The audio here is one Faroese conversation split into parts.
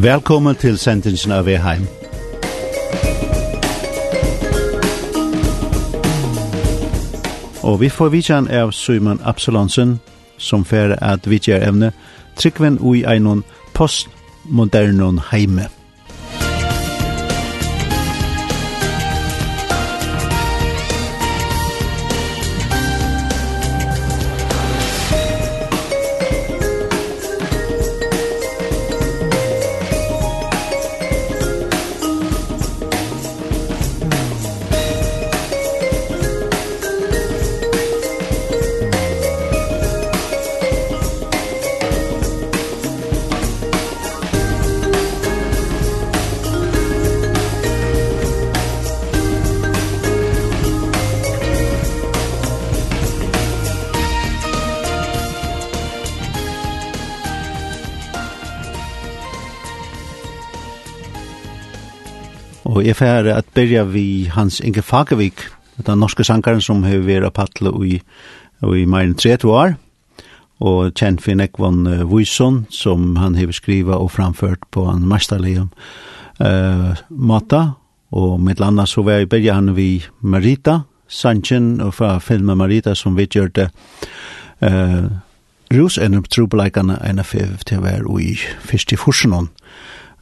Velkommen til sendingen av Eheim. Og vi får vidtjen av Simon Absalonsen, som fer at vidtjer evne, tryggven ui einon postmodernon heime. fære at byrja vi Hans Inge Fagervik, den norske sangaren som har vært av patle i, i mer enn 30 år, og kjent for Nekvon uh, Vuysson, som han har skrivet og framført på en mesterlig uh, måte, og mitt landa så var jeg byrja han vi Marita, Sanchin, og fra filmen Marita som vi gjør det, uh, Rus en trubeleikene enn av til å være i fyrst i forsen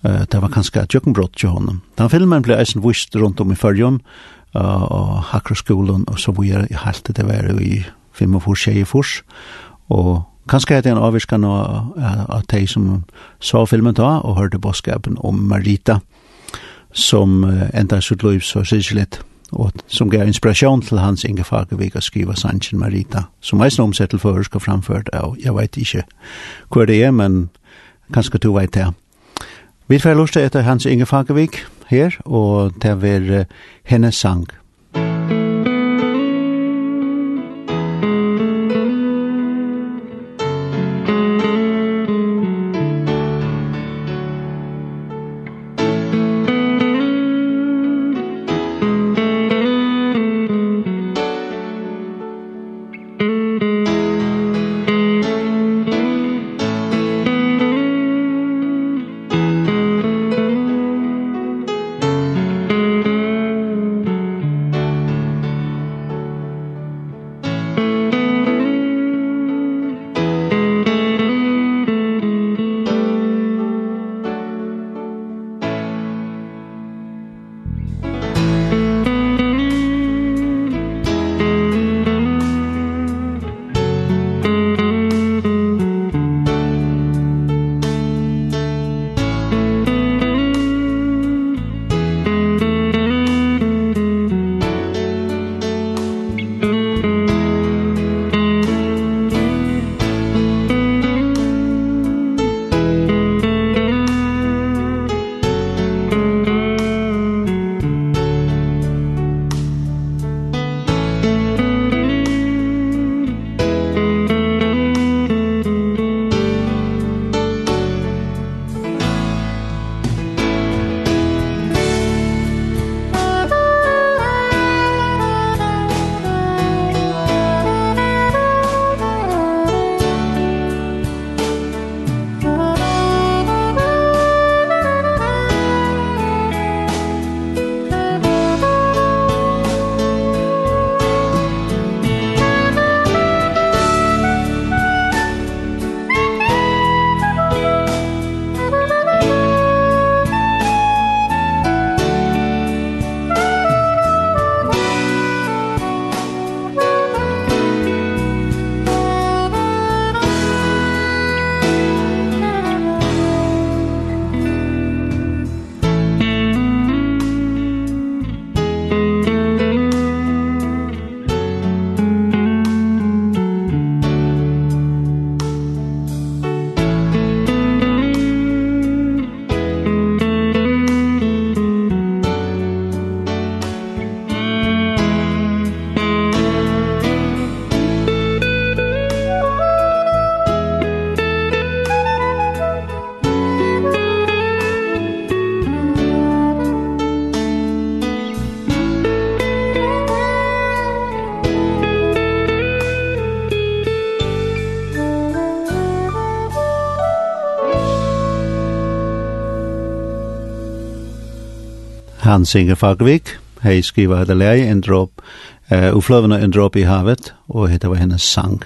Uh, det var kanskje et jøkkenbrott til honom. Den filmen ble eisen vist rundt om i fyrjon, uh, og hakkerskolen, og så var jeg helt til det var i fem og fors, tjej fors, og kanskje er det en avvirskan av, av de som sa filmen da, og hørte bådskapen om Marita, som uh, enda sitt liv så sikkert og som gav inspirasjon til hans Inge Fagervik å skrive Sanchin Marita, som eisen omsett til førersk og framført, og jeg vet ikke hva det er, men kanskje du vet det. Ja. Vi får lust etter Hans Inge Fagervik her, og det er hennes sang. Hans-Inge Fagvik, hei skriva hette lei, en drop, uh, ufløvende en drop i havet, og hette var hennes sang.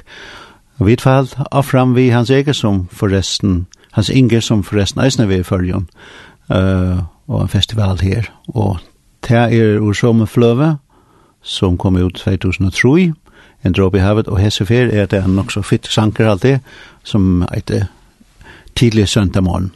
Og vi fall av fram vi hans eget som forresten, hans Inge som forresten eisne vi i fyrjon, uh, og en festival her, og ta er ur som fløve, som kom ut 2003, en drop i havet, og hessefer er det en nok så fitt sanker alltid, som eit tidlig søndag morgen.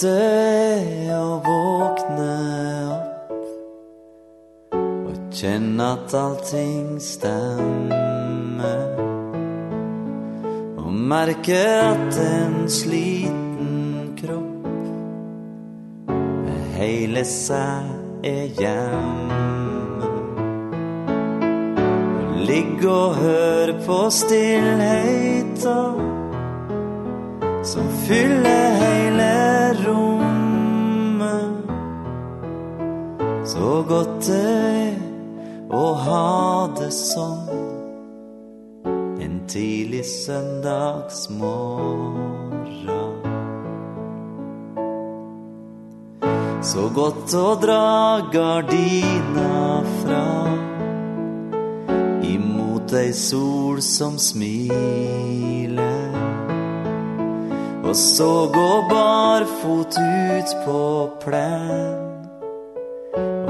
måtte jeg våkne opp Og kjenne at allting stemmer. Og merke at en sliten kropp Med hele seg er hjemme. Ligg og hør på stillheten som fyller hele rommet. Så godt det er å ha det sånn En tidlig søndagsmorgen. Så godt å dra gardina fra Imot ei sol som smiler. Og så gå barfot ut på plen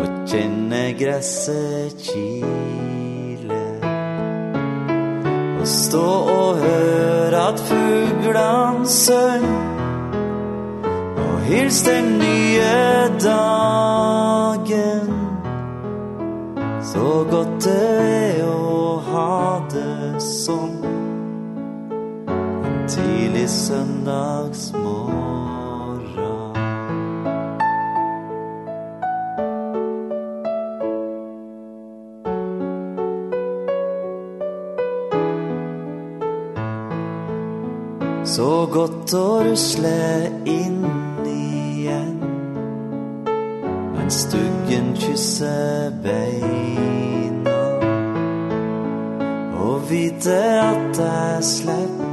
Og kjenne gresset kile Og stå og høre at fuglan søng Og hils den nye dagen Så godt det er å ha det sånn söndagsmorgon Så gott å rusle inn igjen Men stuggen kysser beina Og vite at jeg slipper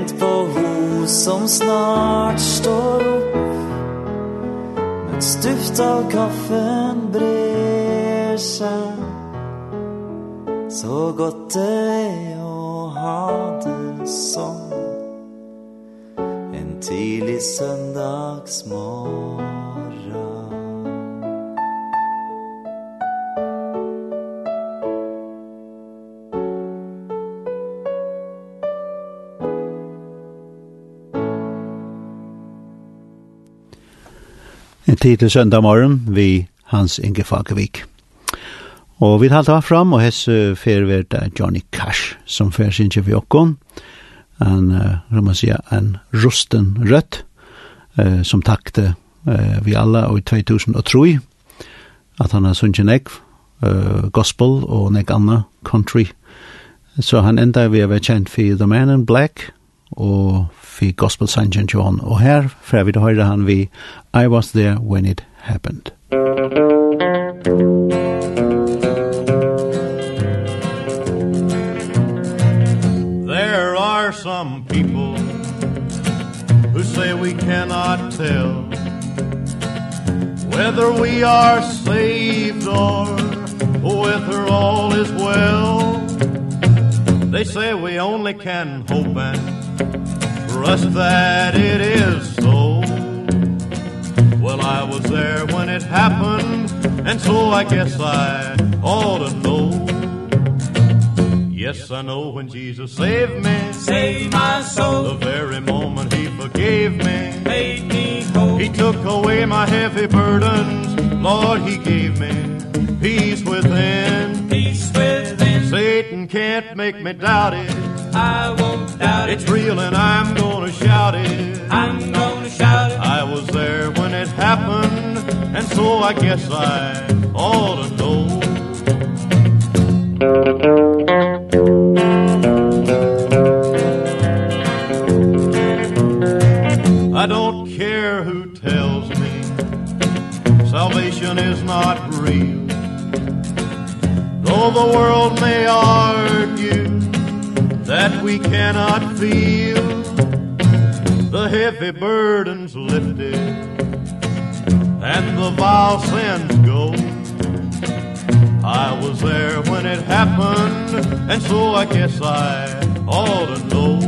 Vent på ho som snart står opp Mens duft av kaffen brer seg Så godt det er å ha det sånn En tidlig søndagsmål en tid til søndag morgen vi Hans Inge Fagervik. Og vi talte av fram, og hesse ferverda Johnny Cash, som fer sin vi okkon. En, som man sier, en rusten rødt, eh, som takte eh, vi alla i 2003, at han har sunnkje nek, eh, gospel og nek anna country. Så han enda vi har vært kjent for The Man in Black, og vi Gospel sangen John, og her fra vi til høyre han vi I was there when it happened. There are some people who say we cannot tell whether we are saved or whether all is well. They say we only can hope and trust that it is so. Well, I was there when it happened And so I guess I ought to know. Yes, I know when Jesus saved me. Saved my soul. The very moment he forgave me. Made me whole. He took away my heavy burdens. Lord, he gave me peace within. Peace within. Satan can't make me doubt it I won't doubt it. It's real and I'm gonna shout it. I'm gonna shout it. I was there when it happened And so I guess I ought to know. I don't care who tells me Salvation is not real. Though the world may argue that we cannot feel. The heavy burdens lifted and the vile sins go I was there when it happened and so I guess I ought to know.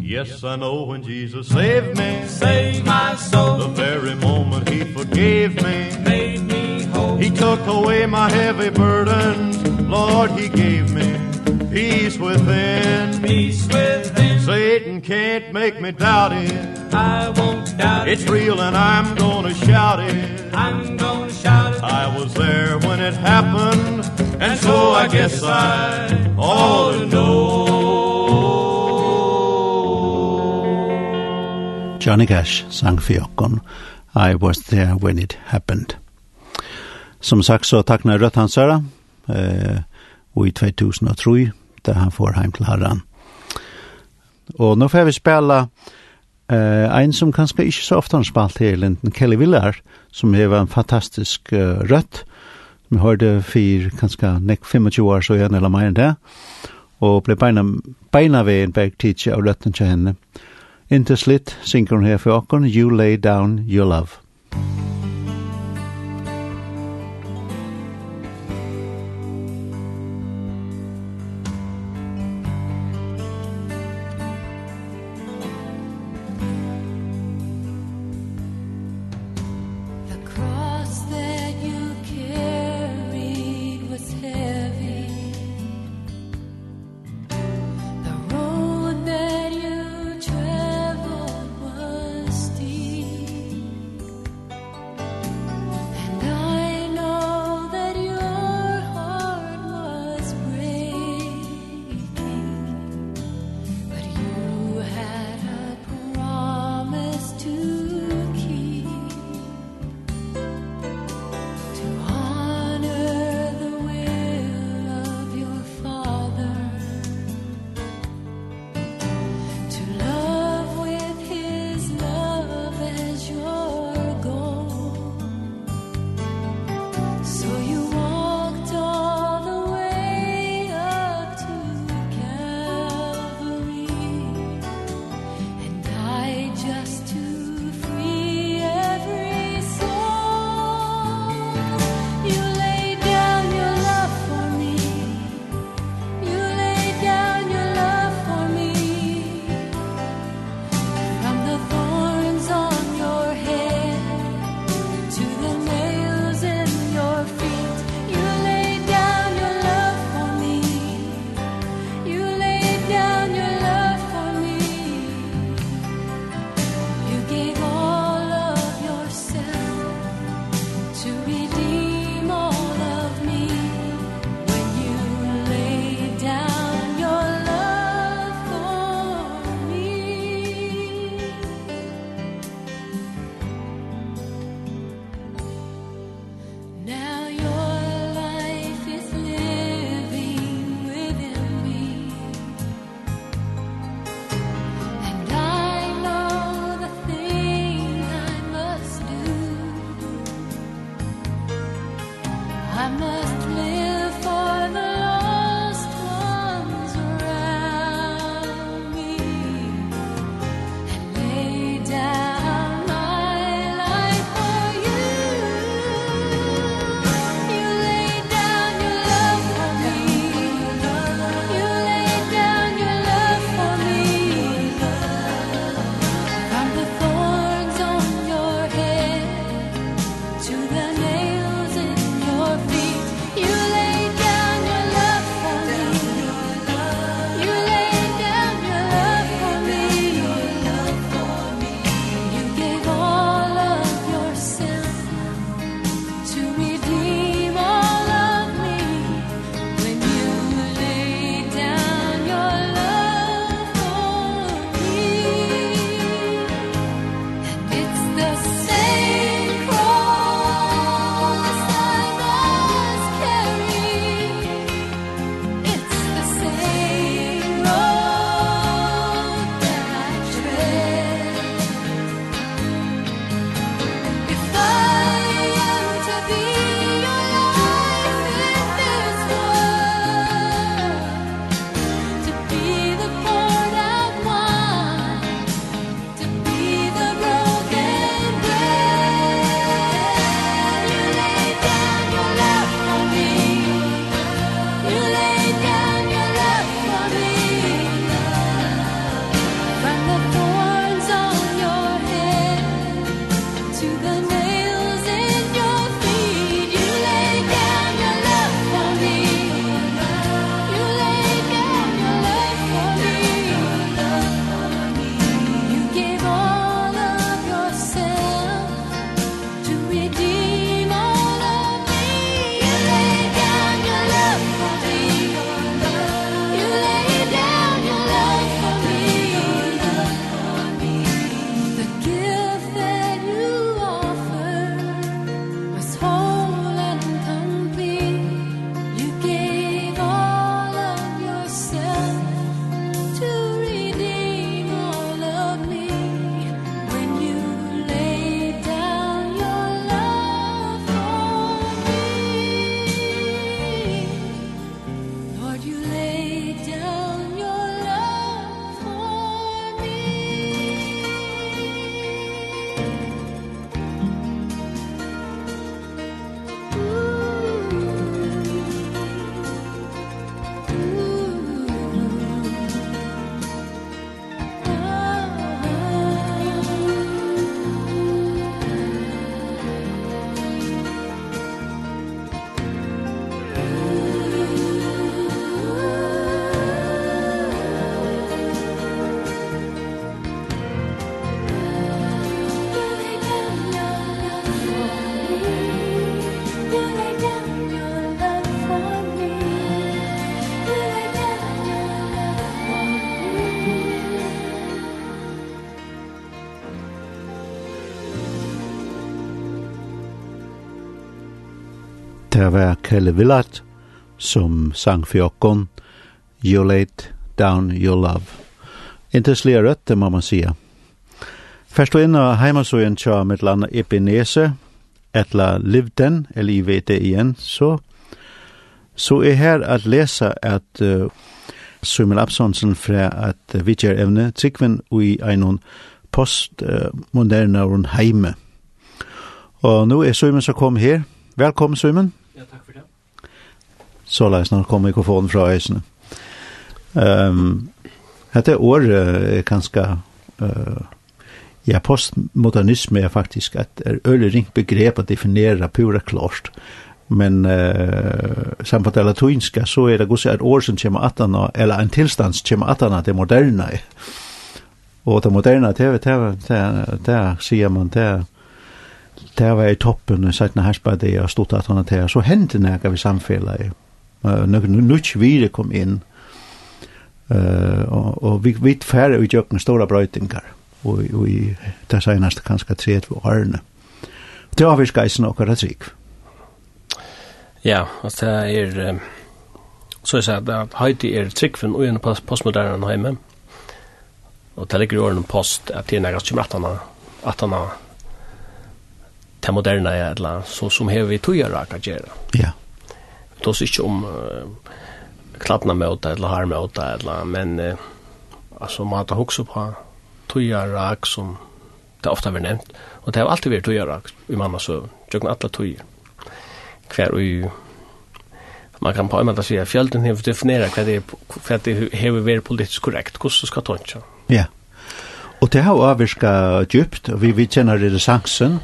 Yes I know when Jesus saved me. Saved my soul. The very moment he forgave me. Made me whole. He took away my heavy burdens. Lord he gave me peace within. Peace within. Satan can't make me doubt it. I won't doubt it's it. It's real and I'm gonna shout it. I'm gonna shout it. I was there when it happened, and, so, I, guess I ought to know. Johnny Cash sang for Jokon. I was there when it happened. Som sagt så takna Rødt Hansara, eh, og i 2003 da han får heim til herran. Og nå får vi spela eh, en som kanskje ikke så ofte har spalt her Linden, Kelly Villar, som er en fantastisk uh, rødt. Vi hørte for kanskje nek 25 år så igjen, eller mer enn det. Og ble beina, beina ved en bergtidje av røtten til henne. Inntil slitt synker hun her for åkken, You Lay Down Your Love. Musik Det var Kelle Villat som sang for jokken You Laid Down Your Love. Intenslige rødt, det må man sige. Først og inn av heimasøyen tja med landa Ebenese, etla Livden, eller i vet det igjen, så, så er her at lesa at uh, Sumil Absonsen fra at uh, vidtjer evne, tryggven ui einon postmoderna uh, heime. Og nå er Sumil som kom her. Velkommen, Sumen. Ja, takk for det. Så leis når kom mikrofonen fra eisene. Um, dette året er ganske... Uh, ja, postmodernisme er faktisk et er øyelig ringt begrep å definere pura klart. Men uh, samt det latinska så er det gosset et år som kommer atana, eller en tilstand som kommer atana til moderne. Og det moderne, det, det, det, det, det sier man, det, det det var i toppen, og sættene herspeide jeg og stod at han til, så hendte det vi samfellet. Nuts vire kom inn, uh, og, og vi, vi færre i jøkken store brøytingar, og, og i det seneste kanskje 30 årene. Det har vi skreisen og hva trygg. Ja, og det er, så jeg sier at Heidi er tryggfen og en postmoderne hjemme, og det ligger i årene post at det er nærmest 28 år, det moderna är alla så som här vi tojar raka göra. Ja. Då så inte om uh, klappna med eller har med åt eller men uh, alltså man tar också på tojar rak som det ofta blir nämnt och det har alltid varit tojar rak i mamma så jag kan alla tojar. Kvar och man kan på en måte si at fjölden har definierat vad det är för att det har vært politiskt korrekt hur ska toncha. Ja. Och det har avviska djupt vi vi kjenner det Mm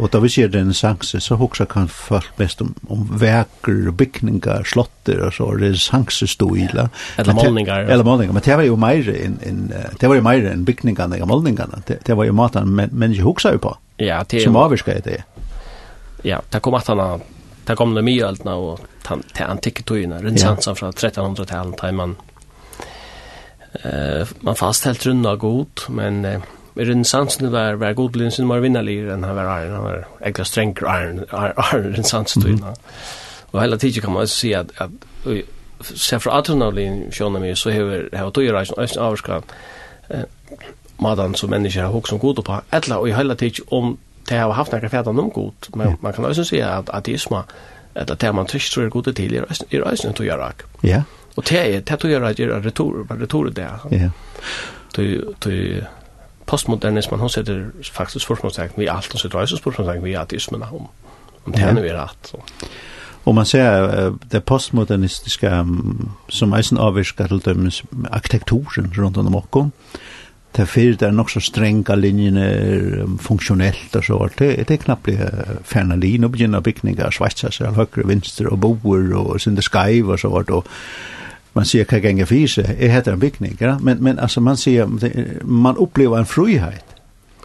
Og da vi ser den sanse, så hoksa kan folk mest om, om veker, bygningar, slotter og så, og resanse stoila. Eller målningar. Eller målningar, men det var jo meire enn en, det var jo meire enn bygningarna og målningarna. Det, det var jo maten men, menneske hoksa jo på. Ja, det Som avvirka i det. Ja, det kom at han det kom det mye alt og det antikke togene, renesansen fra 1300-tallet, man, uh, man fasthelt rundt av god, men... Uh, i renessansen var, var god godblind sin mer vinnerlig enn han var æren, han var egentlig strengere æren, æren renessansen tog innan. Og hela tiden kan man også si at, at se fra atronavlin sjåna mig, så hever hever tog i reisen øyne avskan eh, madan som mennesker har hokk som god på, etla og i hela tiden om det har haft nekka fætan om god, men man kan også si at ateisma, etla det man tyst tror er god til i reisen tog i rak. Ja. Og det er, det tog i er retor retor det. Ja. Tog, tog, postmodernismen, hon sätter faktiskt spørsmålstegn vi allt, hon sätter också spørsmålstegn vid ateismen om, om det här nu är rätt. Og man ser uh, det postmodernistiske um, som eisen avvirskar til dømes arkitekturen rundt om okkom. Det fyrir det er nok så strenga linjene um, funksjonelt og så det, det er knappt uh, fjerna lin og begynner bygningar, sveitsa seg, høyre, vinstre og boer og sinde skaiv og så og man ser kan gänga för sig är heter en bikning ja? men men alltså man ser man upplever en frihet.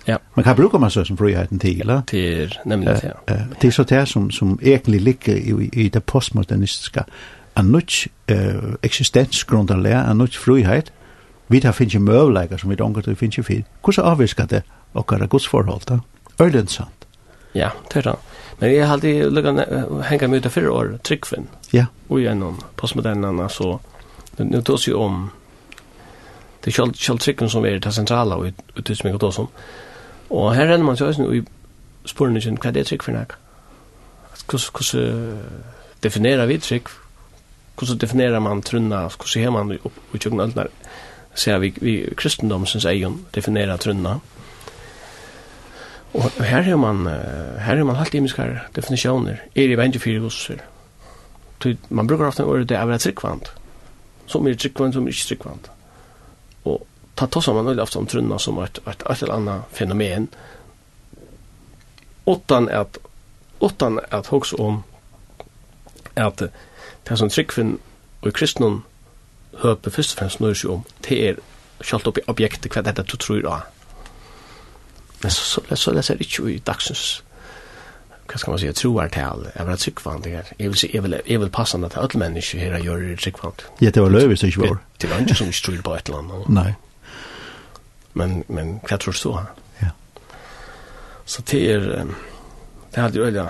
Ja. Man kan bruka man så som friheten till eller till nämligen ja. uh, det är så det som som egentligen ligger i, i det postmodernistiska en nytt uh, existensgrundarlära en nytt frihet. Vi tar finns ju som vi inte angår finns ju fel hur så avviskar det och våra gudsförhåll då ölen sant. Ja det är det. Men jeg har alltid lukkat henge meg ut av förra år, tryggfinn. Ja. og gjennom postmodernerna så nu då sig om det skall skall tricken som är det centrala och det som jag och här är man så nu i spårningen kan det trick för nack kus kus definiera vi trick kus definiera man trunna Hur ser man i tjugna allt där ser vi vi kristendomsens egen definiera trunna Og her har man, her har man halt imiskar definitioner. er i vengefyrigosser. Man brukar ofta ordet det er veldig tryggvand. Mm som er tryggvand, som er ikke tryggvand. Og ta tossa man veldig ofte om trunna som et, et, et eller annet fenomen, utan at, utan at hoks om at det som tryggvinn og kristnum høpe først og fremst nøyre seg om, det er kjalt opp i objektet hva dette du tror av. Men så, så, så leser jeg ikke i dagsens hva skal man si, troar til, jeg var tryggvand, jeg vil si, jeg vil, jeg vil passe til alle mennesker her jeg gjør tryggvand. Ja, det var løyvis det ikke var. Det var ikke som ikke tror på et eller annet. Nei. Men, men hva tror du her? Ja. Så det er, det er jo øyla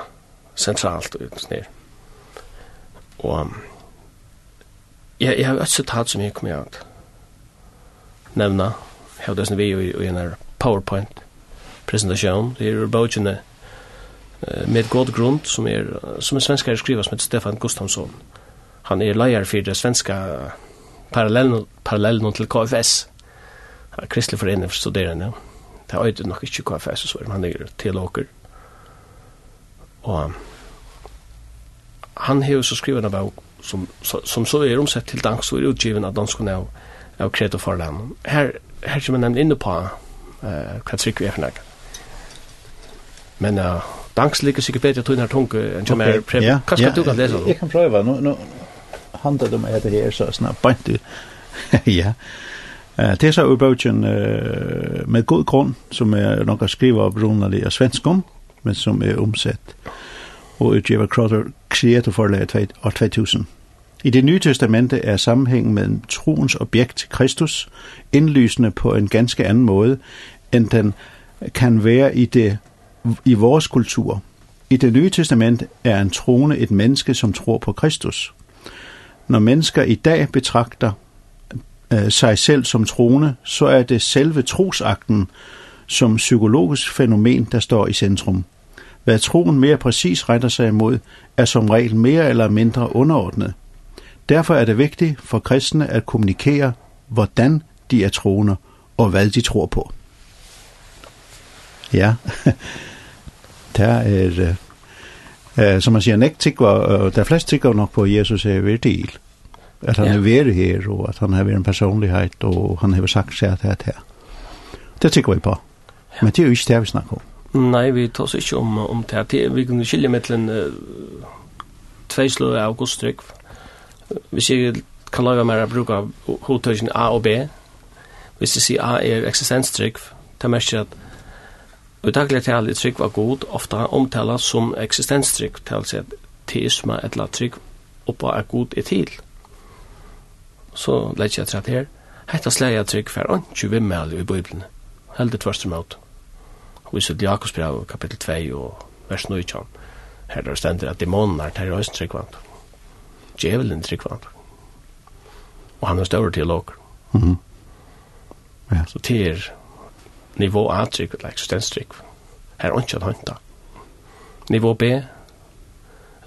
sentralt og uten snir. Og jeg, jeg har et sitat som jeg kommer til å nevne. jeg har det som vi i en PowerPoint-presentasjon, det er jo bøkene, med god grund som är som en svenskare skriver som heter Stefan Gustafsson. Han är lejare för det svenska parallellen parallellen till KFS. Han kristlig förening för studerande. Det har ju nog inte KFS så men han är teologer. Och han har ju så skrivit en bok som som så är omsett till dansk och är utgiven av dansk nu av Kreto Farland. Här här som man nämnde inne på eh uh, vad tycker vi. Men uh, Danks ligger sikkert bedre til denne tunge enn som er prøv. Hva skal du kan lese? Jeg kan prøve. Nå, nå handler det om at det her så snart bant ut. ja. Det er så urbøkken med god grunn, som er noe skriver av brunnerlig av svenskom, men som er omsett og utgiver Crowder kreatorforlaget år 2000. I det nye testamentet er sammenhængen mellem troens objekt Kristus indlysende på en ganske anden måde, end den kan være i det i vores kultur. I det nye testament er en troende et menneske, som tror på Kristus. Når mennesker i dag betragter øh, sig selv som troende, så er det selve trosakten som psykologisk fænomen, der står i centrum. Hvad troen mere præcis retter sig imod, er som regel mere eller mindre underordnet. Derfor er det vigtigt for kristne at kommunikere, hvordan de er troende og hvad de tror på. Ja, det er, eh, som man sier, nekt sikva, det er flest sikva nok på Jesus er vir til, at han ja. er vir her, og at han er en personlighet, og han har sagt sig at det er det. Det vi på. Men det er jo ikke det vi snakker om. Nei, vi tar oss ikke om, om det. det vi kunne skilje mellom uh, tveislå av godstrykk. Hvis jeg kan lage mer å bruke hodtøysene A og B, hvis jeg sier A er eksistenstrykk, det merker at Og i daglig tal er trygg var god ofta omtala som eksistenstrygg, til seg teisma etla trygg oppa er god er til. Så leit jeg trett her, hetta sleg jeg trygg for vi med i Bibelen, heldig tvarstum out. Og i sitt Jakobsbrev kapittel 2 og vers 9, her der stender at dæmonen er til røysen tryggvand. Djevelen tryggvand. Og han er større til åker. Mm -hmm. ja. Så det er nivå A trygg, eller eksistenstrygg. Her er ikke håndta. Nivå B,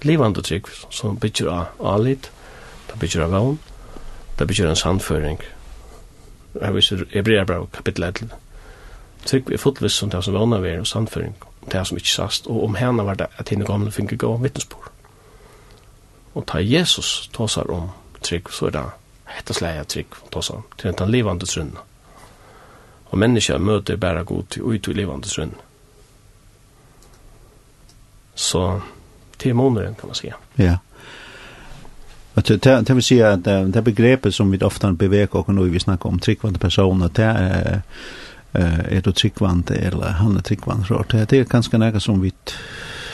livande trygg, som bygger av alit, det bygger av vogn, det bygger en sandføring. Her viser Ebreabra kapittel 11. Trygg er fotvis som det som vogna vi er, og sandføring, det som ikke sast, og om henne var det at henne gamle finner gå vittnesbord. Og ta Jesus tåsar om trygg, så er det hette slæg trygg, tåsar, til den livande trunna og menneska møter bæra god til ut i livande sund. Så til måneden kan man säga. Ja. Och det det vill at att det begrepet som vi ofte beveger oss når vi snakker om tryggvande personer det er eh är då eller han er tryggvande så det er ganske nära som vi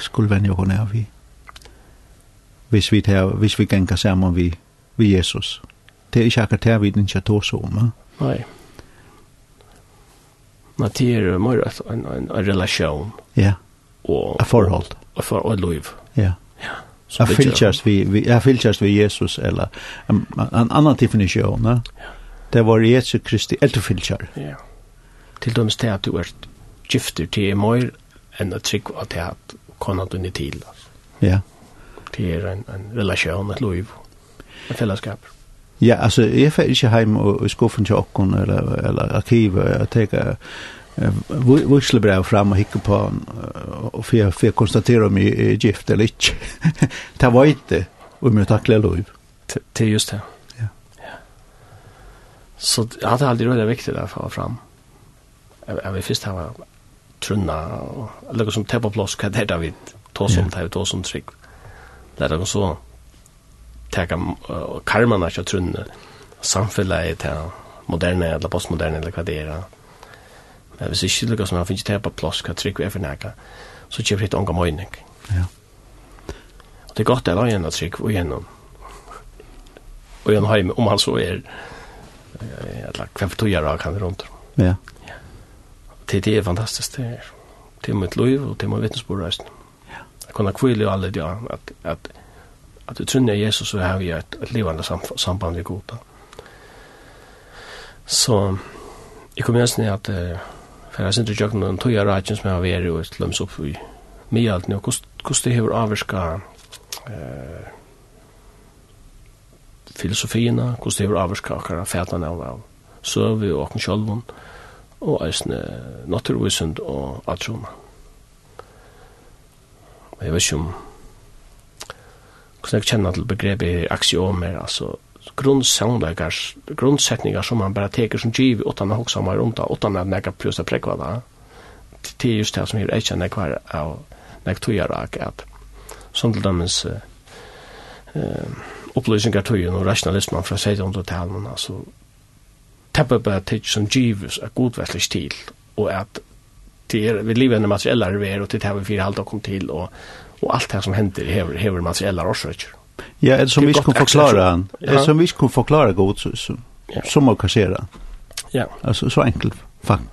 skulle vende oss när vi hvis vi tar hvis vi ganger sammen vi vi Jesus. Det er ikke akkurat det vi ikke tar så om. Nej. Nei, det er mer en, en, en relasjon. Ja. Og, et forhold. Og, for, og et liv. Ja. ja. Jeg fylkjast vi, vi, jeg fylkjast vi Jesus, eller en, en annan definisjon, ne? Ja. Det var Jesus Kristi eldefylkjar. Ja. Til dømes til at du er gifter til mer enn at trygg at det at konan du til. Ja. Det er en, en relasjon, et liv, et fellesskap. Ja Ja, altså, jeg får ikke heim og, og skuffen til åkken eller, eller arkivet og tenker uh, vuxlebrev fram og hikker på han og for jeg, for jeg konstaterer om jeg er gift eller ikke. det var ikke om jeg takler lov. Det er just det. Ja. ja. Så ja, det er aldri veldig viktig å få å fram. Jeg, jeg vil først ha trunna og legge som tepp og plås, hva det er det vi tar som, det er vi tar som trygg. Det er det så teka uh, karmana kja trunne samfunnet til moderne eller postmoderne eller hva det er men hvis ikke lukkast man finnes ikke på plass hva trygg vi er for neka så kjøper hitt onga møyning ja. og det er godt det er gjennom trygg og gjennom og gjennom heim om han så er eller hvem for tog togjer kan rundt. Ja. ja det, det er fantastisk det er det er mitt liv og det til min vittnesbordreisen jeg kunne kvile jo alle det at, at at vi trunner Jesus så har vi et, et livande samband vi goda. Så jeg kom igjen i at uh, for jeg synes ikke noen tog av reitjen som jeg har vært og et løms opp i mye alt nå. Hvordan det har avvirka uh, filosofiene, hvordan det har avvirka akkurat fætene av av søve og åkken sjølven og eisne naturvisund og atrona. Jeg vet ikke om hvordan jeg kjenner til begrepet aksiomer, altså grundsangleikar, grunnsetningar som man bara teker som giv utan att också mer runt utan att näka plus prekva präkva. Det är just det som är ekki känner kvar av nek tujar ak, at som till dem eh upplösningar tojen och rationalismen fra 1600-talen, alltså tappa på att som givs är god väslig stil och att det är vi lever i materiella rever och det här vi fyra halvt och kom till och og allt det som händer hever, hever materiella orsaker. Ja, det som vi kan förklara, det som vi kan forklare god, så så som man han? Ja. Alltså så enkelt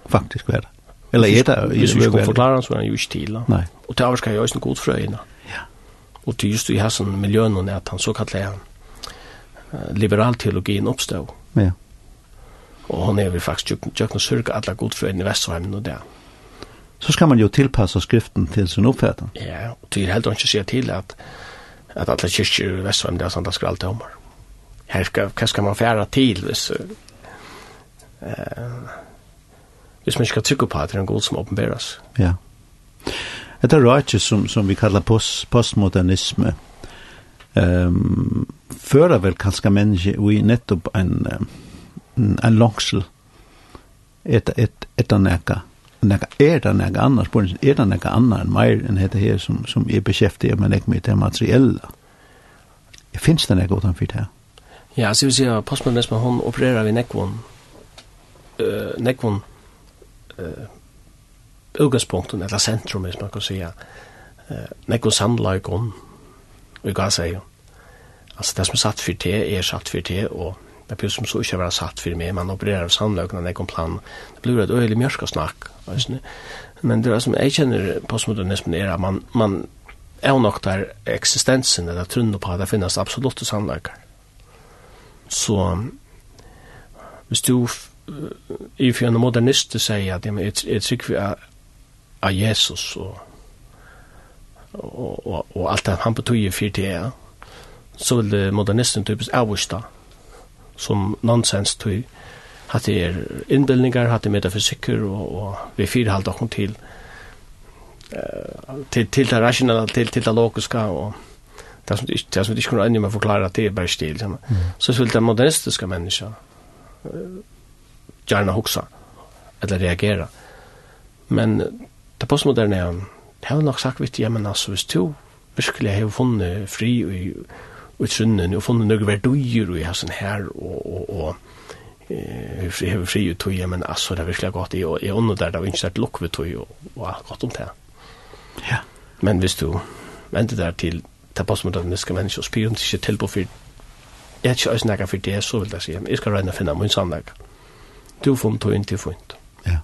faktiskt är det. Eller är det vi skulle forklare han, så är ju till. Nej. Och det ska ju en god fröjna. Ja. Och til just i hessen miljøen och att han så kallar liberal teologien uppstod. Ja. Och hon är vi faktiskt tjøkken og sörka alla god fröjna i Västerhamn och där så skal man jo tilpasse skriften til sin uppfattning. Ja, og det är helt enkelt att säga till att att alla kyrkor i Västsverige där det skal alltid omar. Her skal, hva skal man färra til hvis, uh, Hvis man ikke skal trykke på at det er en god som åpenberes. Ja. Det er rart som, som vi kallar post, postmodernisme. Um, Fører vel kanskje menneske i nettopp en, en, en langsel etter et, et, et, et, et, et, et, nega er det nega annar spurning, er det nega annar enn meir enn dette her som, som er beskjeftig med nek med det materiella. Finns det nega utanfyr det her? Ja, så vil si at Postman hon opererar vi nekvon, uh, nekvon uh, utgangspunkten, eller sentrum, hvis man kan sija, uh, nekvon samlaikon, vi kan seg jo. Altså, det som er satt for det, er satt for det, og det blir som så ikke være satt for meg, man opererar samlaikon, nekvon plan, det blir et øyelig mjørska snakk, Alltså. Men det som jag känner postmodernismen är man man är nog där existensen eller tron på att det finns absoluta samverkan. Så hvis du i för en modernist säger att det är ett trick för av Jesus och och och, och allt det han betyder för det så vill modernisten typiskt avvista som nonsens till hatt det er innbildningar, hatt det metafysikker, og, og vi fyrer halvt okkur til, uh, til, til det rationella, til, til det logiska, og det som ikke, det som ikke kunne enda med å forklare at det er bare stil. Mm. Så vil det modernistiske menneska uh, gjerne hoksa, eller reagera. Men det postmoderne er, det har nok sagt vitt, ja, men altså, hvis du virkelig har funnet fri og i, og i trunnen, og funnet noe verduer i hasen her, og, og, og eh hevur frí ut tøy men assur er virkelig gott i og er under der der ikkje lukk við tog og og gott om det. Ja. Men hvis du venter der til ta pass mot den skal menneske og spyr om ikkje til på for Jeg er ikke også nægget for det, så vil jeg si. Jeg skal regne å finne min sannlegg. Du får tog inn til funnet. Ja.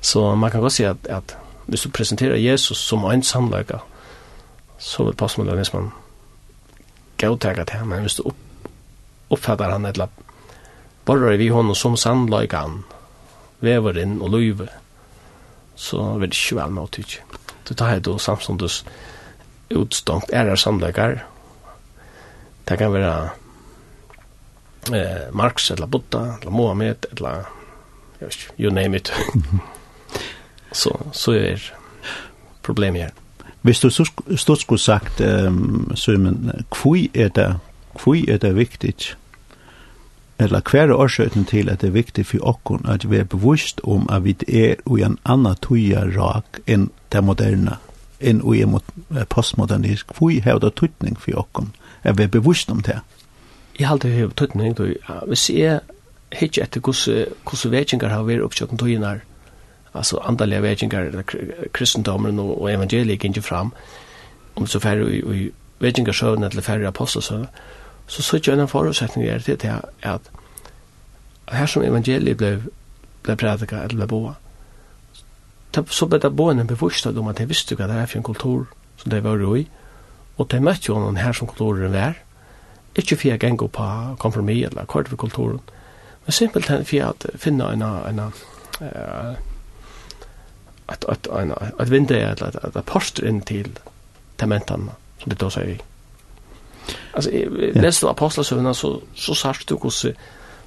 Så man kan godt si at, at hvis du presenterer Jesus som en sannlegg, så vil passe med det hvis man gav til det her, men hvis du oppfatter han et eller borrar vi honom som sandlagan, vever inn og løyve, så vil det ikke vel med å tykke. Du tar her då samståndes utstånd, er sannløygar, det kan være eh, Marx, eller Buddha, eller Mohammed, eller jeg vet ikke, you name it. så, så er problemet her. Hvis du stort skulle sagt, um, Simon, hvor er det, hvor er det viktigt eller hver årsøkning til at det er viktig for okkon at vi er bevisst om at vi er i en annan tuja rak enn det moderne, enn i en postmodernisk. Vi har det tøytning for okkon, at vi er bevisst om det. Jeg har alltid høyt tøytning, du. Hvis jeg hittir etter hvordan vekingar har vært oppkjøkken tøyene altså andalige vekingar, kristendommen og, og evangeliet gikk ikke fram, om så færre i vekingarsøvene eller færre apostelsøvn, så så gjør en forutsetning er til at, at her som evangeliet ble, ble prædika eller ble boa, så ble det boen en om at de visste hva det er for en kultur som de var i, og de møtte jo noen her som kulturen var, ikke for jeg gengå på konfirmi eller kort for kulturen, men simpelthen for at finne en, en, en at at at at vinda at at at postur inn til tamentan som det då säger Alltså ja. läste apostlarna så så sart du hur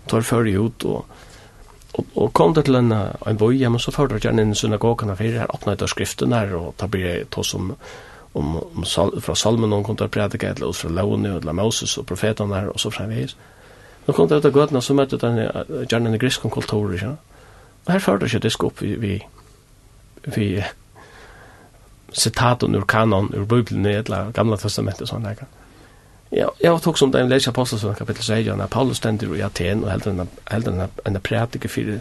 tar för ut och och, och kom det till en en boj hem och så förde jag in i synagogan och här öppnade jag skriften där och ta blir det som om om sal, från salmen någon kontra predika eller oss från Lone eller Moses och profeterna där och så framvis. Då kom det ut av gatan så mötte den gärna den grekiska kulturen ja. Och här förde jag det upp vi vi, vi citat ur kanon ur bibeln eller gamla testamentet sån där. Mm Ja, jeg tog som den leser apostelsøren kapittel 16, når Paulus stender i Aten og helder en, en prætiker for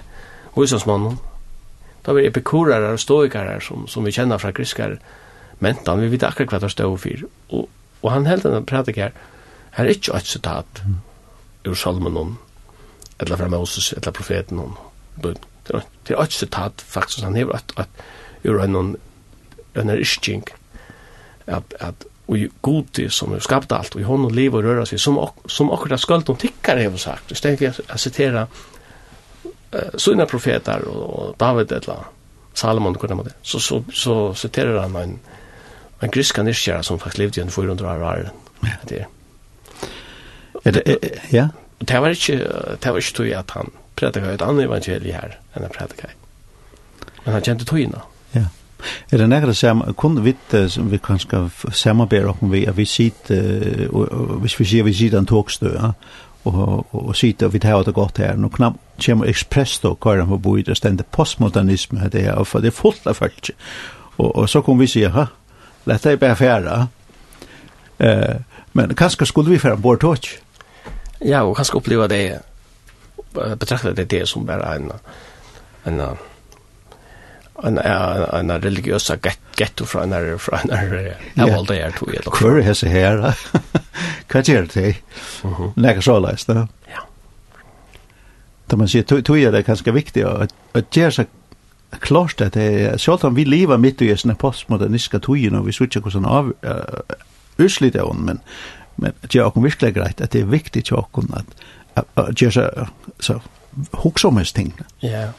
Høysensmannen. Da var epikurere og stoikere som, som vi kjenner fra griskere mentan, vi vet akkurat hva det stod for. Og, og han helt en praktiker her er ikke et sitat ur salmen eller fra Moses, eller profeten om. Det er et sitat faktisk, han hever et, et ur en, en, en ischink, at, at og i gode som har skapt alt, og i hånden liv og røra seg, som, ok som akkurat skuld om tikkar har sagt. I stedet for å sitere uh, sina profeter og, og David eller Salomon, hvordan man det, så, så, så siterer han en, en griska nyrkjæra som faktisk levde i en 400 år år. Ja. Det, er det, er, ja? Det var ikke, det var ikke tog at han prædikar et annet evangelie her enn han prædikar. Men han kjente togina. Er det nægget sam kun vidt som vi kanskje samarbeide om vi at vi sitter hvis vi sier vi sitter en togstø og og sitter vi tar det godt her. Nå knapt kommer express då kvar på bo i det stender postmodernisme, det är for för det fullt av folk. Och og så kommer vi se ha lätta bare bäfära eh men kanske skulle vi för bort touch ja och kanske uppleva det betrakta det det som bara en en en en en religiös ghetto från en från en ja. all det är två eller kvar är så här vad gör det näka så läst då ja. Då man ser två är det ganska viktigt att att göra så klart att det är så vi lever mitt i en postmodernistiska tiden och vi switchar kusen av urslit av men men det är också verkligen grejt att det är viktigt att att göra så huxomest ting. Ja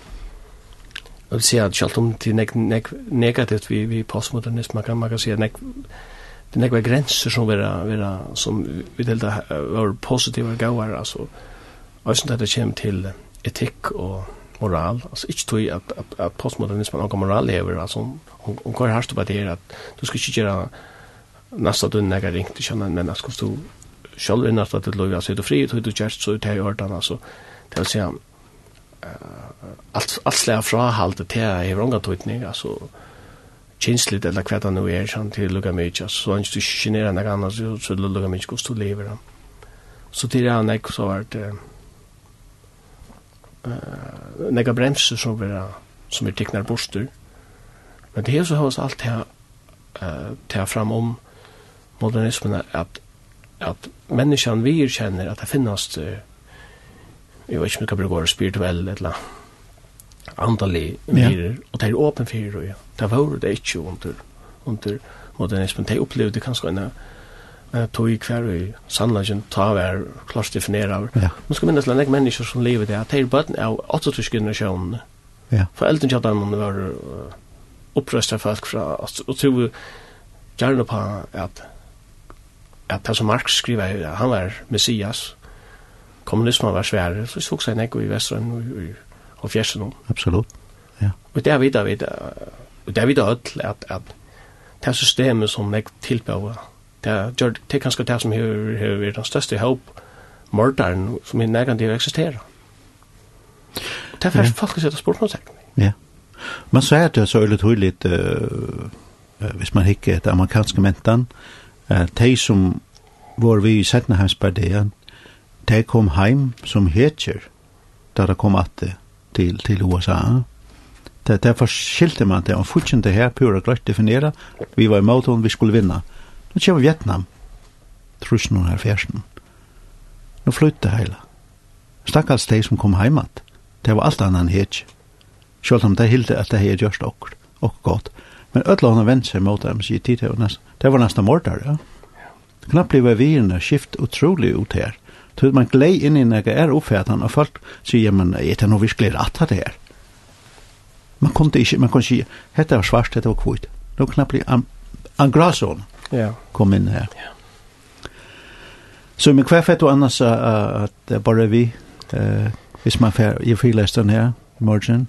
vil si at selv om det er negativt vi, vi postmodernisme, man kan, man kan si at nek, det er nekva grenser som, vera, vera, som vi delta var positive gauar, altså, også når det kommer til etikk og moral, altså ikke tog at, at, at postmodernismen og moral lever, altså, hun, hun går hardt på det her, at du skal ikke gjøre nästa dun när jag till känna men jag du själv innan att det låg sig? Det fri tog det just så det har ordan alltså det vill säga allt allt slä fra halt det här i vrånga tutning alltså känsligt eller kvätta nu är sånt till lugga mig just så inte du genera några andra så så lugga mig kost du lever då så till han ek så vart eh några bremser som vi som vi tecknar borster men det är så hos allt här eh ta fram om modernismen att att människan vi känner att det finns jeg vet ikke om det kan bruke spirituell eller andalig mirer, ja. og det er åpen for det, ja. det var det ikke under, under modernismen, det opplevde kanskje en tog i hver i sannlagen ta hver klart definere av. Ja. Man skal minnes lenge mennesker som lever det, at det er bøten av 28 generasjonen. Ja. For eldre kjøttene var opprøst av folk fra, og tog gjerne på at at det som Marx skriver, han var Messias, kommunismen var svære, så såg seg nekko i Vestrøn og og, og fjersen. Absolut, ja. Og er videre, videre, og det der videre ødel at, at det systemet som nekko tilbøver, det gjør det er kanskje det som har vært den største håp, morderen som i nekko å eksistere. Det er faktisk folk som spurt noe Ja. Man sier er det så øyelig tydelig, uh, hvis man hikker et amerikanske mentan, uh, de som var vi i Setneheimspartiet, de kom heim som hetjer da de kom atte til, til USA. Det, derfor skilte man det, og fortsatte her pura grøtt definera, vi var i måten, vi skulle vinna. Nå kommer Vietnam, trusen og herfjersen. Nå flytte heila. Stakkars de som kom heimat, det var alt annan hetj. Sjålt om det hilde at det her gjørst okkur, okkur godt. Men ødla hon vendt seg mot dem, sier tid, det var nesten mordar, ja. Knapp blei virna skift utrolig ut her Så man glei inn i nega er oppfætan, og folk sier, men er det noe virkelig rett av det her? Man kom ikke, man kunne si, hette var svart, hette var kvitt. Nå knapplig, an, an grason ja. kom inn her. Så men hva fett og annars uh, at det bare vi, uh, hvis man fær i frilestan her, i morgen?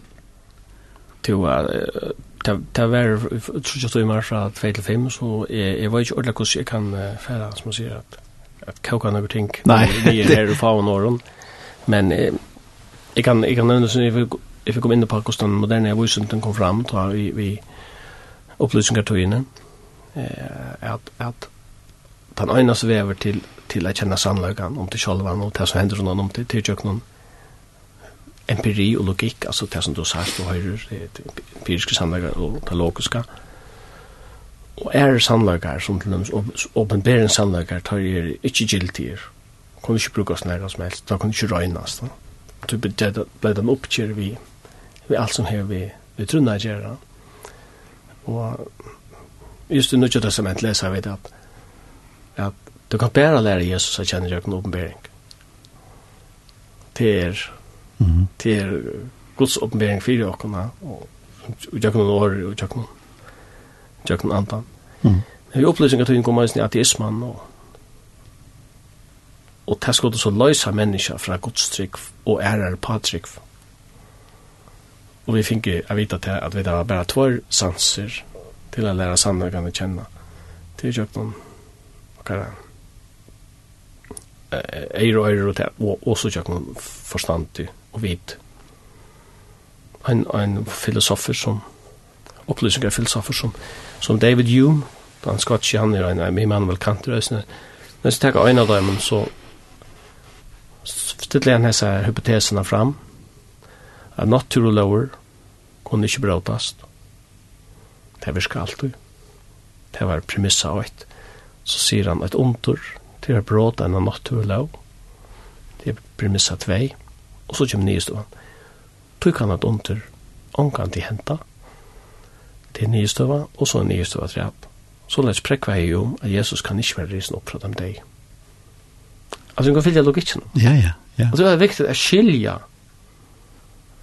Til uh, det var, tror jeg stod i mars fra 2 til 5, så jeg, jeg var ikke ordentlig hvordan jeg kan fære, som man sier, at att koka några ting. Nej, det är ju fan åren. Men eh, jag kan jag kan nämna så if if vi kom in på kostan moderna vuxen kom fram tror vi vi upplösningar tog in. Eh att att den ena så väver till till att känna sannlökan om till självan och det som händer någon om till till köknen empiri och logik alltså det som du sagt och hör det empiriska sannlökan och det logiska. Eh og er sannleikar som til dem åpenberen sannleikar tar er ikke gildir kan ikke brukast næra som helst da kan ikke røynast da du ble den oppkjer vi vi alt som her vi vi trunna gjerra og just i nødja testament leser vi at at du kan bæra lære Jesus at kjenne jøkken åpenbering til er til er Guds åpenbering fyrir okkona og jøkken år og jøkken Jøkken Antan. Mm. Jeg opplysninger til en god i ateisman og og det skal så løysa menneska fra godstrygg og ærar patrygg. Og vi fikk jeg vite til at vi da var bare tvær sanser til å lære sannleggene kjenne til Jøkken Antan. Eir og eir og til, og også Jøkken forstandig og vit. En, en filosofer som, opplysninger filosofer som, som David Hume, da han skotsk han er en av Immanuel Kant røsene. Men så tar jeg en av dem, så stiller han disse hypotesene fram, at natural lower kunne ikke bråtast. Det virker alltid. Det var premissa av et. Så sier han et ondur, til å bråt enn av natural low. Det er premissa tvei. Og så kommer nye stående. Tog han et ondur, ångan til henta til nyrstøva, og så nyrstøva drep. Så lets prekva jeg om at Jesus kan ikke være risen opp fra dem deg. Altså, hun kan fylja logikken. Ja, ja, ja. Og det er viktig å skilja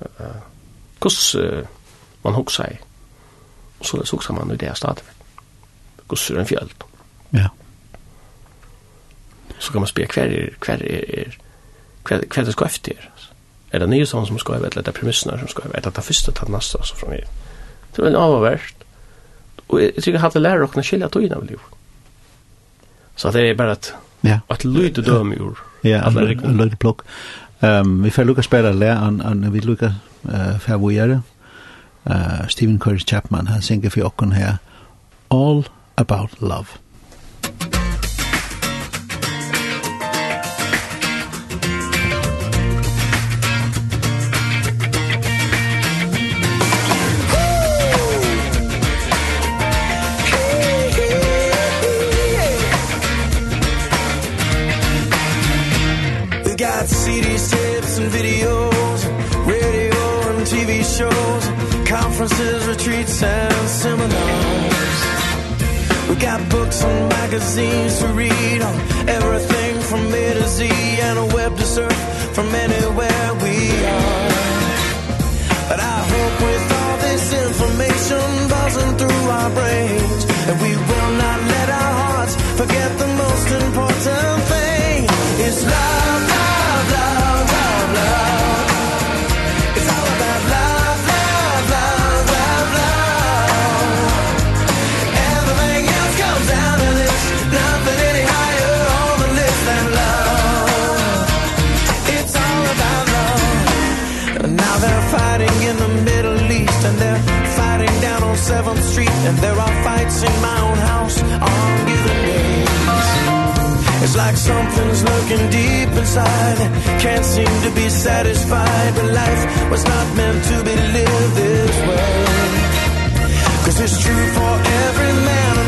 uh, hvordan uh, man hoksa i, og så lets hoksa man i det stadig. Hvordan er en fjöld. Ja. Så kan man spela hver er, hver er, er, hver, hver det skal efter. Er det nye som skal, eller er det premissene som skal, er det det første, det nästa, så från er. Det var en avverst. Och jag tycker att det lär och skilja tog av liv. Så det är bara att ja. att lyda döm ur. Ja, att lyda plock. Ehm vi får lucka spela lär an an vi lucka eh för vad gör det? Eh Stephen Curtis Chapman han synger för oss här All About Love. books and magazines to read on. Everything from A to Z and a web to surf. From any And there are fights in my own house on given days. It's like something's lurking deep inside. Can't seem to be satisfied But life was not meant to be lived this way. Cause it's true for every man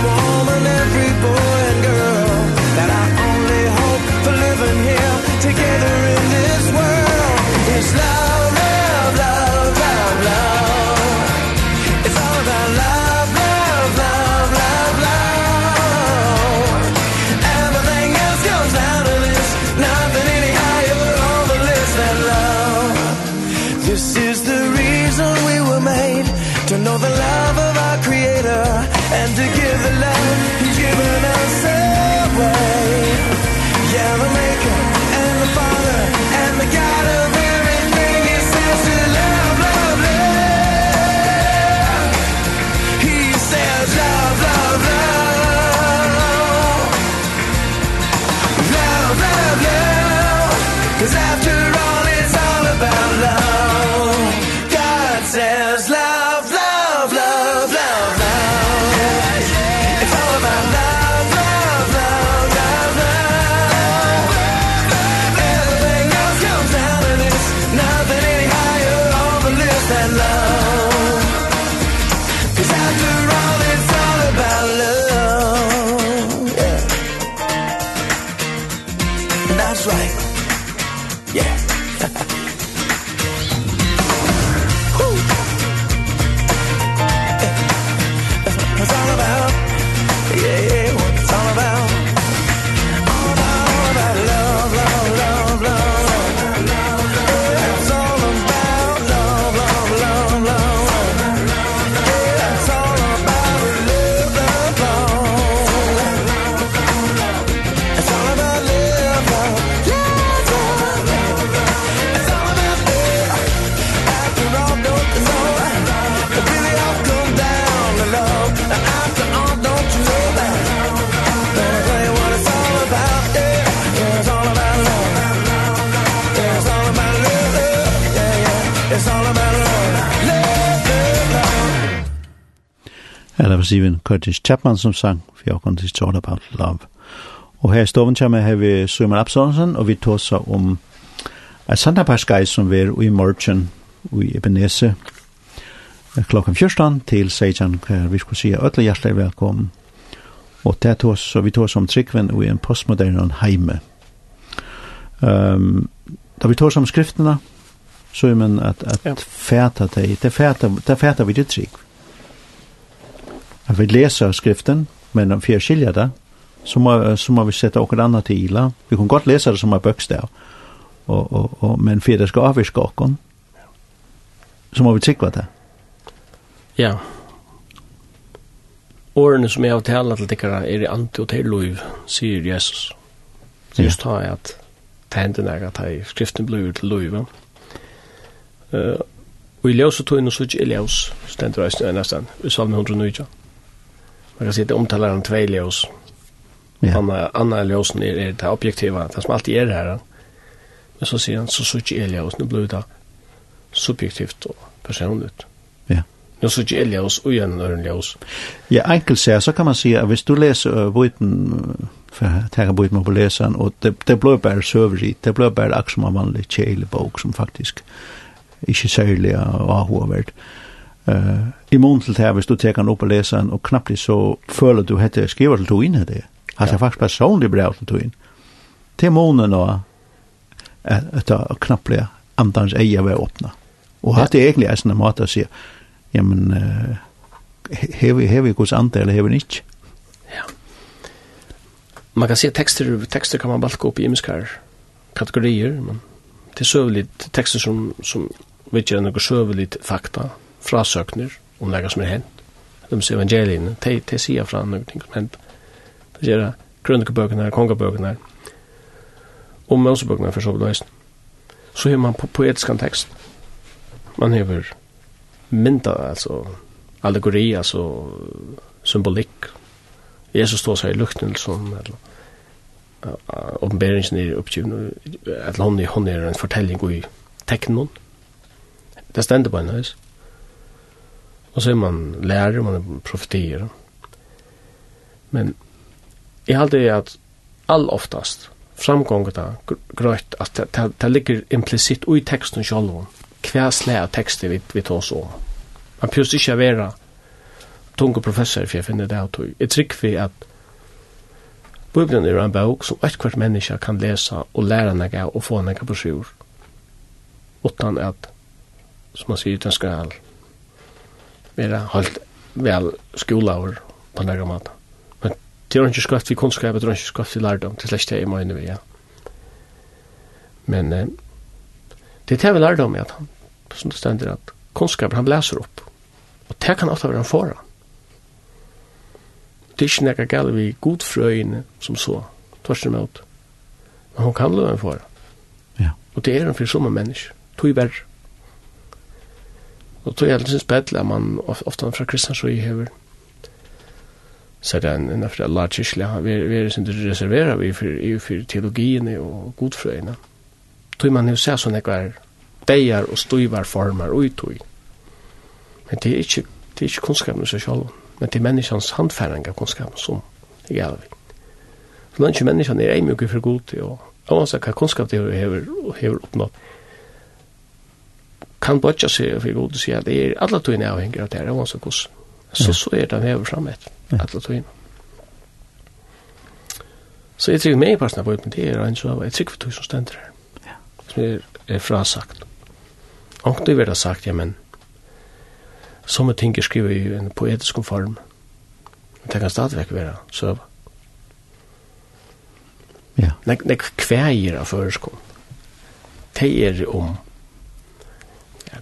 Steven Curtis Chapman som sang for jeg åkken til Thought About Love. Og her i stoven kommer her vi Søyman Absalonsen, og vi tog seg om et sandaparskai som vi er i morgen i Ebenese klokken 14 til Seijan, Sejan, vi skulle si ødelig hjertelig velkommen. Og det tog så vi tog som tryggven og i en postmodern heime. Um, da vi tog om skriftene, så er man at, at ja. fæta det, det fæta, det fæta vi det trygg at vi leser skriften, men for å skilje det, så må, så må vi sette okkur annet til ila. Vi kan godt lese det som er bøkstav, og, og, og, men for det skal avvirke okkur, så må vi tryggva det. Ja. Årene som jeg har talat til tikkara er i ante og til loiv, sier Jesus. Så just har jeg at det hendene er at jeg skriften blir til loiv. Uh, og i ljøs og tog inn og sutt i ljøs, stendur er nesten, i salmen 109 man kan sitta omtalar om tvei ljøs. Ja. Anna anna ljusen är det objektiva, det som alltid är her. Men så sier han så så inte ljus, nu blir det subjektivt og personligt. Ja. Nu så inte ljus och igen en ljøs. Ja, enkelt sier, så kan man si att hvis du läser uh, viten för jeg tenker borde på leseren, och det det blir bare server det blir som man vanlig chele bok som faktiskt ikke særlig avhåvert. Eh uh, i mån til det her, hvis du tar den opp og leser den, og knappt så føler du hette skriver til tog inn det. Altså ja. faktisk personlig brev til tog inn. Til månen og etter knappt det andans eie var åpna. Og hatt det egentlig er sånn en måte å si, ja, men hever hever hos andre eller hever ikke? Ja. Man kan se texter, tekster, tekster kan man balka opp i imiskar kategorier, men til søvelige tekster som, som vet ikke er noe søvelige fakta, frasøkner, om det som er hent. De ser evangeliene, de, de sier fra noen ting som hent. De sier krønnekebøkene, kongebøkene, og mønsebøkene for så vidt løsene. Så har man på poetisk tekst. Man har mynda, altså allegori, altså symbolikk. Jesus står seg i lukten, sånn, eller åpenberingen er oppgivende, eller hånden er en fortelling i teknon. Det stender på en høys. Og så er man lærer, man er profetier. Men jeg halte det at all oftast framgång det grøyt at det, det, det ligger implicit i teksten sjálv hver slæ av tekster vi, vi tar så. Man pjus ikke å vara tunge professor for jeg finner det av tog. Jeg trygg vi at Bibelen er en bok som ett hvert menneske kan läsa og lära noe av og få noe på sjur. Utan at, som man sier, den skal vera halt vel skolaur på nærra mat. Men det er ikke skapt vi kunnskap, det er ikke skapt vi lærdom, det er slik det jeg mener vi, ja. Men eh, det er det vi lærdom, ja, som det stender at kunnskap han blæser opp. Og det kan ofte være en foran. Det er ikke nekka gale vi godfrøyene som så, tvers imot. Men hun kan bli en foran. Ja. Og det er en fyrir som en menneske, tog i verre. Og tog jeg synes bedre at man ofte fra kristne så i hever så det er en affra la kyrkla vi er sin til reservera vi for, for teologien og godfrøyene tog man jo se sånn ekvar deier og stuivar formar og utog men det er ikke det er ikke kunnskapen seg selv men det er menneskans handfæring av kunnskapen som jeg er av så langt ikke menneskene er eimjøk for god og avans hva kunnskap det hever, hever oppnått kan bøtja seg for god si at det er alle tøyene avhenger av det her, så kos. Så så er det hever fram et, alle tøyene. Så jeg trykker meg i på ut bøyden, det er en så av, jeg trykker for tøy som stender her. Som er, er frasagt. Og det vil ha sagt, ja, men som er ting er i en poetisk form, men det kan stadigvæk være søva. Ja. Nek, nek kveir av føreskånd. Det er om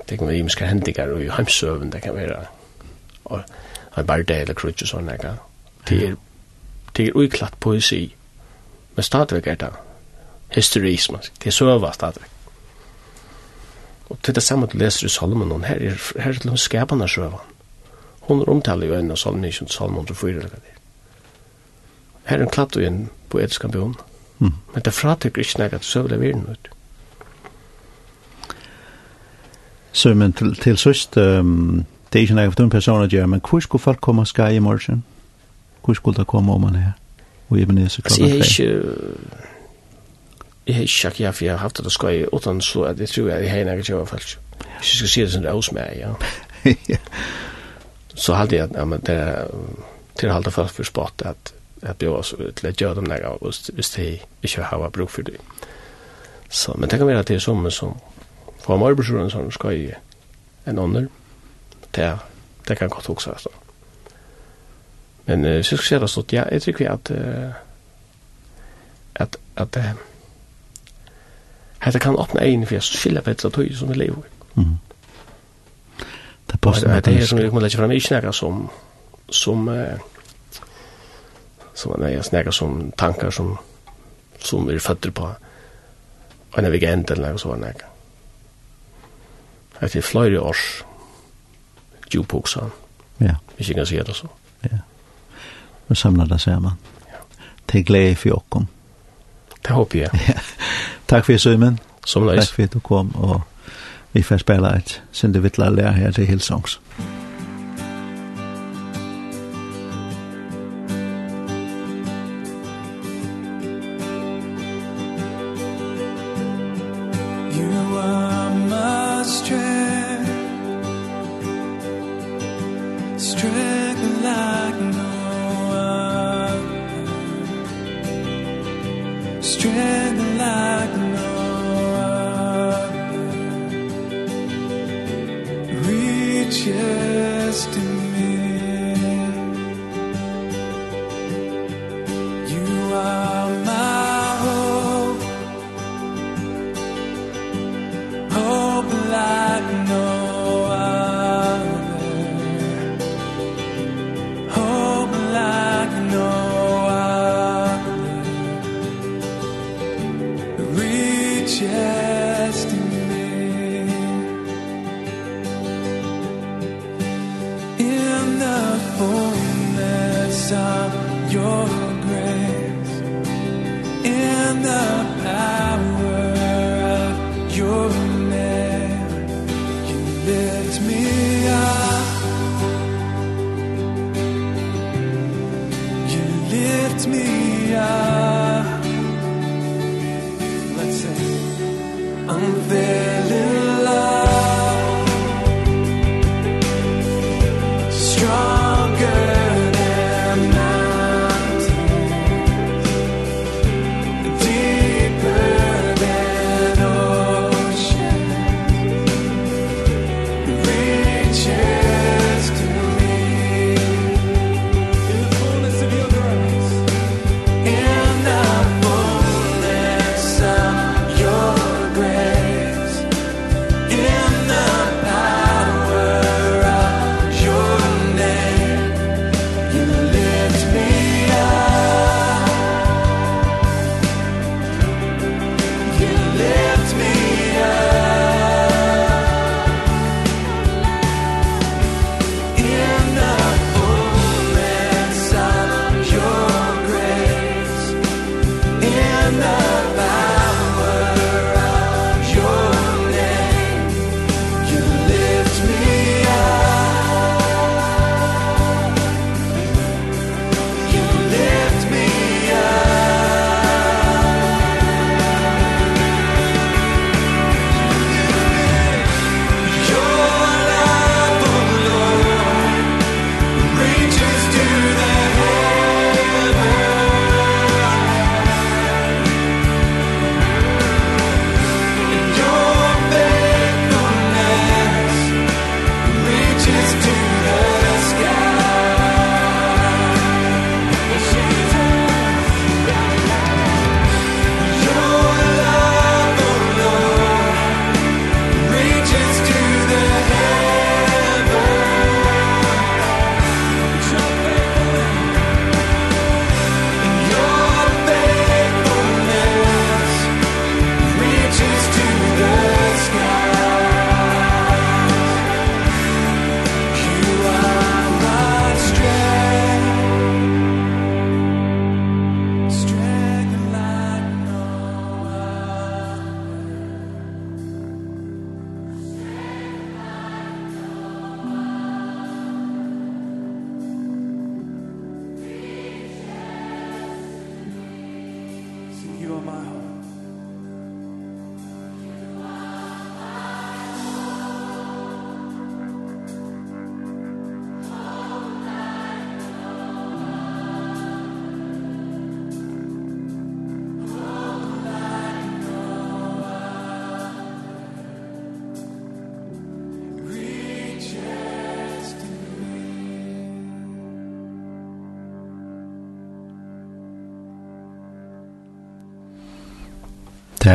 det kan være imiske hendinger og i heimsøven, det kan være og en barde eller krutsk og sånne, ikke? Det er, det er uiklatt poesi, men stadigvæk er det hysterism, det er søva stadigvæk. Og til det samme du leser i Salomon, her er, her er til skapene søvan. Hun er omtaler jo en av Salomon, ikke Salomon 4 eller det. Her er en klatt og en poetisk ambion. Mm. Men det fratikker ikke nægget søvla virden ut. Så men til, til sist, um, det er ikke nægget for personer gjør, men hvor skulle folk komme og skje i morgen? Hvor skulle det komme om man her? Og i Ebenezer klokka 3? Jeg er ikke... Jeg har ikke sagt ja, for jeg har haft det skje i åttan, så jeg tror jeg har nægget kjøver folk. Hvis Jeg skal si det som det er hos meg, ja. Så halte jeg, ja, men det er til å halte folk for spott, at jeg blir også til å gjøre dem nægget, hvis de ikke har bruk for det. Så, men det kan være at det er sommer som få en arbeidsrunde som skal i en ånder. Det, det kan godt huske, altså. Men uh, så skal jeg si det stått, ja, jeg tykker at uh, at, at uh, Hetta kan opna ein fyrir skilja betla tøy sum við leivu. Mhm. Ta post Det er som vi við leggja fram ikke snakka som som eh som nei, jeg snakka sum tankar som vi er fættur på. Og nei við gentan lag so nei at det er flere års djupoksa. Ja. Hvis jeg kan si det så. Ja. Vi samler det sammen. Ja. Til glede for åkken. Det håper jeg. Ja. Takk for Simon. Som leis. Takk for at du kom, og vi får spille et sindevittla lær her til Hilsongs. Takk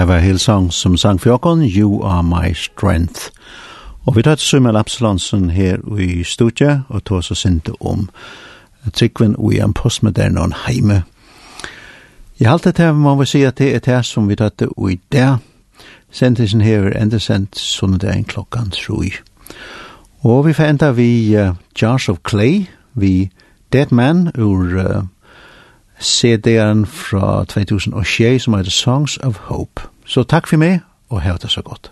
Det var Hillsong som sang for åkken, You Are My Strength. Og vi tar til Sumel Absalonsen her i studiet, og tog oss og synte om tryggven og i en postmodern og en heime. I halte det må vi si at det er det som vi tar til i det. Sendtisen her er enda sendt sundagen klokkan troi. Og vi får enda vi uh, Jars of Clay, vi Dead Man ur uh, CD-en fra 2006 som heter Songs of Hope. Så takk for meg, og hevda så godt.